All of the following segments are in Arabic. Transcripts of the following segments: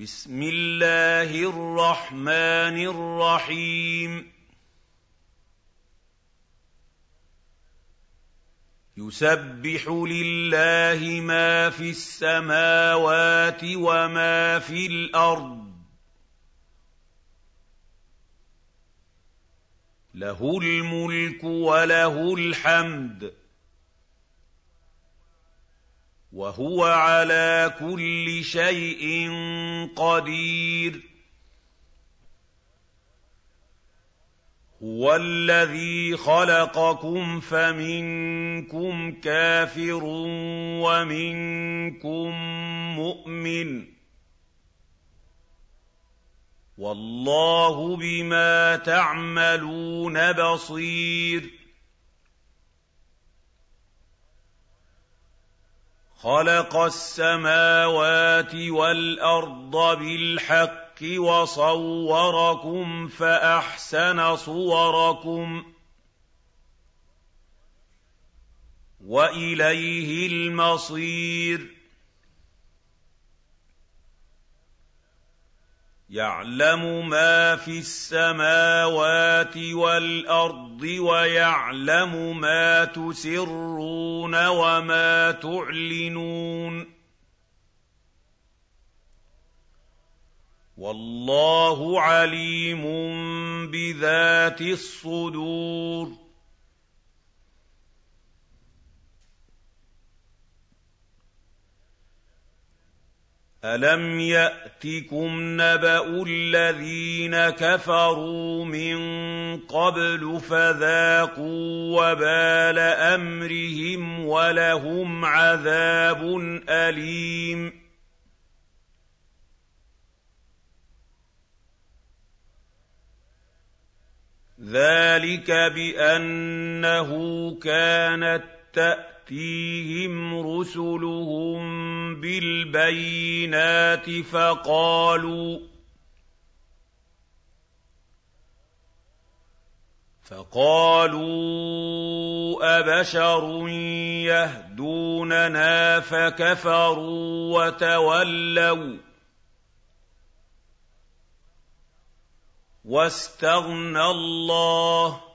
بسم الله الرحمن الرحيم. يسبح لله ما في السماوات وما في الأرض. له الملك وله الحمد. وهو على كل شيء قدير. هو الذي خلقكم فمنكم كافر ومنكم مؤمن. والله بما تعملون بصير. خلق السماوات والأرض بالحق وصوركم فأحسن صوركم وإليه المصير يَعْلَمُ مَا فِي السَّمَاوَاتِ وَالْأَرْضِ وَيَعْلَمُ مَا تُسِرُّونَ وَمَا تُعْلِنُونَ. وَاللَّهُ عَلِيمٌ بِذَاتِ الصُّدُورِ. أَلَمْ يَأْتِكُمْ نَبَأُ الَّذِينَ كَفَرُوا مِن قَبْلُ فَذَاقُوا وَبَالَ أَمْرِهِمْ وَلَهُمْ عَذَابٌ أَلِيمٌ ذَٰلِكَ بِأَنَّهُ كَانَت تَّأْتِيهِمْ رُسُلُهُم بِالْبَيِّنَاتِ فَقَالُوا فَقَالُوا أَبَشَرٌ يَهْدُونَنَا فَكَفَرُوا وَتَوَلَّوْا وَاسْتَغْنَى اللَّهُ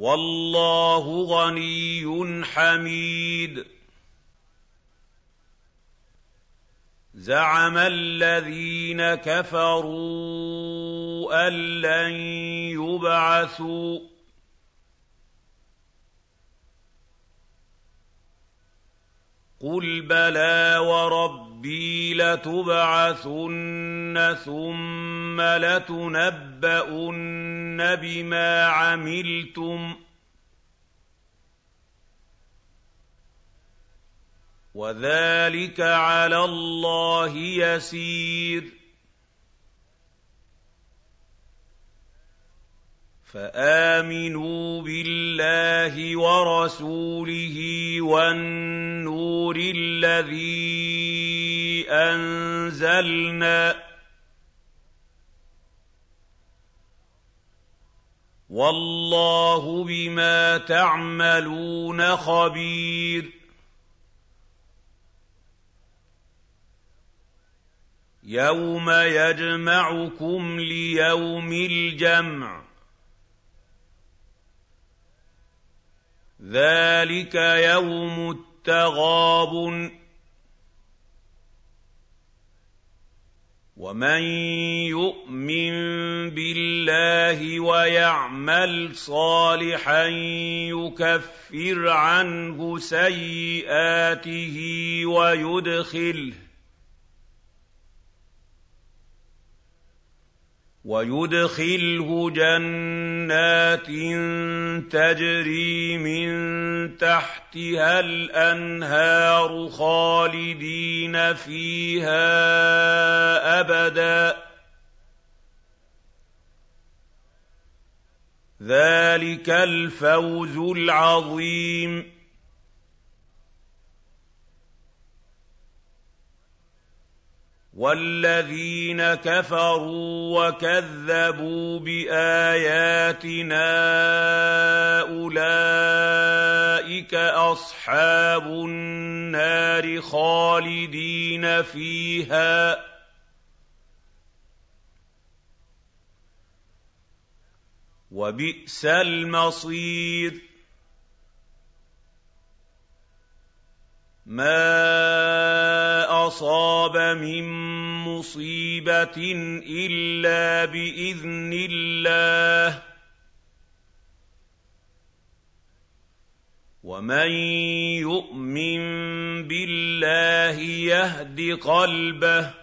وَاللَّهُ غَنِيٌّ حَمِيدٌ. زَعَمَ الَّذِينَ كَفَرُوا أَن لَّن يُبْعَثُوا ۚ. قُلْ بَلَىٰ وَرَبِّي لَتُبْعَثُنَّ ثُمَّ لَتُنَبَّؤُنَّ بِمَا عَمِلْتُمْ ۚ وَذَٰلِكَ عَلَى اللَّهِ يَسِيرٌ فَآمِنُوا بِاللَّهِ وَرَسُولِهِ وَالنُّورِ الَّذِي أَنزَلْنَا ۚ وَاللَّهُ بِمَا تَعْمَلُونَ خَبِيرٌ. يَوْمَ يَجْمَعُكُمْ لِيَوْمِ الْجَمْعِ. ذَٰلِكَ يَوْمُ التَّغَابُنِ ۗ. وَمَن يُؤْمِن بِاللَّهِ وَيَعْمَلْ صَالِحًا يُكَفِّرْ عَنْهُ سَيِّئَاتِهِ وَيُدْخِلْهُ وَيُدْخِلْهُ جَنَّاتٍ تَجْرِي مِن تَحْتِهَا الْأَنْهَارُ خَالِدِينَ فِيهَا أَبَدًا ۚ. ذَٰلِكَ الْفَوْزُ الْعَظِيمُ. وَالَّذِينَ كَفَرُوا وَكَذَّبُوا بِآيَاتِنَا أُولَٰئِكَ أَصْحَابُ النَّارِ خَالِدِينَ فِيهَا ۖ وَبِئْسَ الْمَصِيرُ مَا أَصَابَ مِن مُّصِيبَةٍ إِلَّا بِإِذْنِ اللَّهِ ۗ. وَمَن يُؤْمِن بِاللَّهِ يَهْدِ قَلْبَهُ ۚ.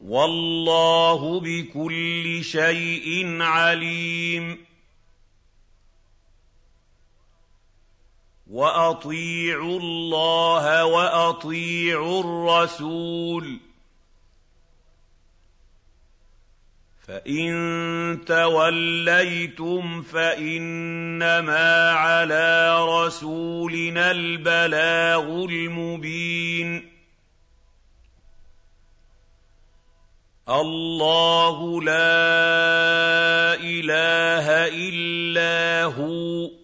وَاللَّهُ بِكُلِّ شَيْءٍ عَلِيمٌ. وَأَطِيعُوا اللَّهَ وَأَطِيعُوا الرَّسُولَ ۚ. فَإِن تَوَلَّيْتُمْ فَإِنَّمَا عَلَىٰ رَسُولِنَا الْبَلَاغُ الْمُبِينُ. اللَّهُ لَا إِلَٰهَ إِلَّا هُوَ.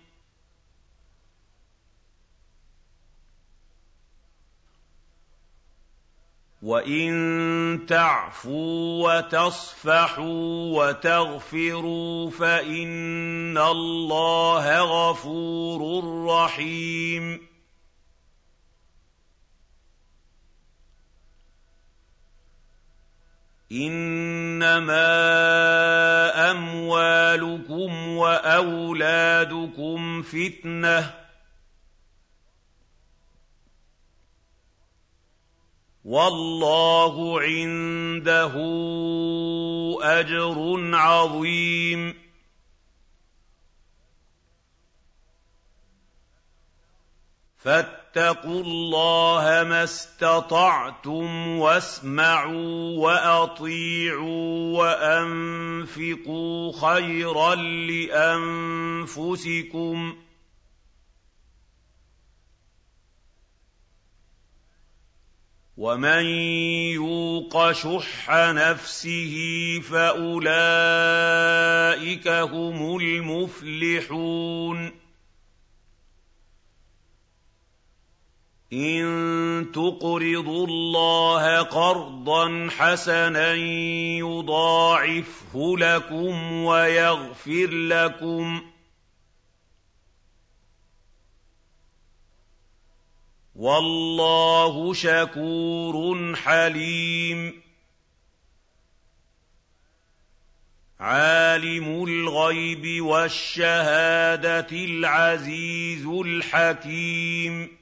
وَإِن تَعْفُوا وَتَصْفَحُوا وَتَغْفِرُوا فَإِنَّ اللَّهَ غَفُورٌ رَّحِيمٌ إِنَّمَا أَمْوَالُكُمْ وَأَوْلَادُكُمْ فِتْنَةٌ وَاللَّهُ عِندَهُ أَجْرٌ عَظِيمٌ. فَاتَّقُوا اللَّهَ مَا اسْتَطَعْتُمْ وَاسْمَعُوا وَأَطِيعُوا وَأَنفِقُوا خَيْرًا لِّأَنفُسِكُمْ ۗ وَمَن يُوقَ شُحَّ نَفْسِهِ فَأُولَٰئِكَ هُمُ الْمُفْلِحُونَ إِن تُقْرِضُوا اللَّهَ قَرْضًا حَسَنًا يُضَاعِفْهُ لَكُمْ وَيَغْفِرْ لَكُمْ ۚ وَاللَّهُ شَكُورٌ حَلِيمٌ. عَالِمُ الْغَيْبِ وَالشَّهَادَةِ الْعَزِيزُ الْحَكِيمُ.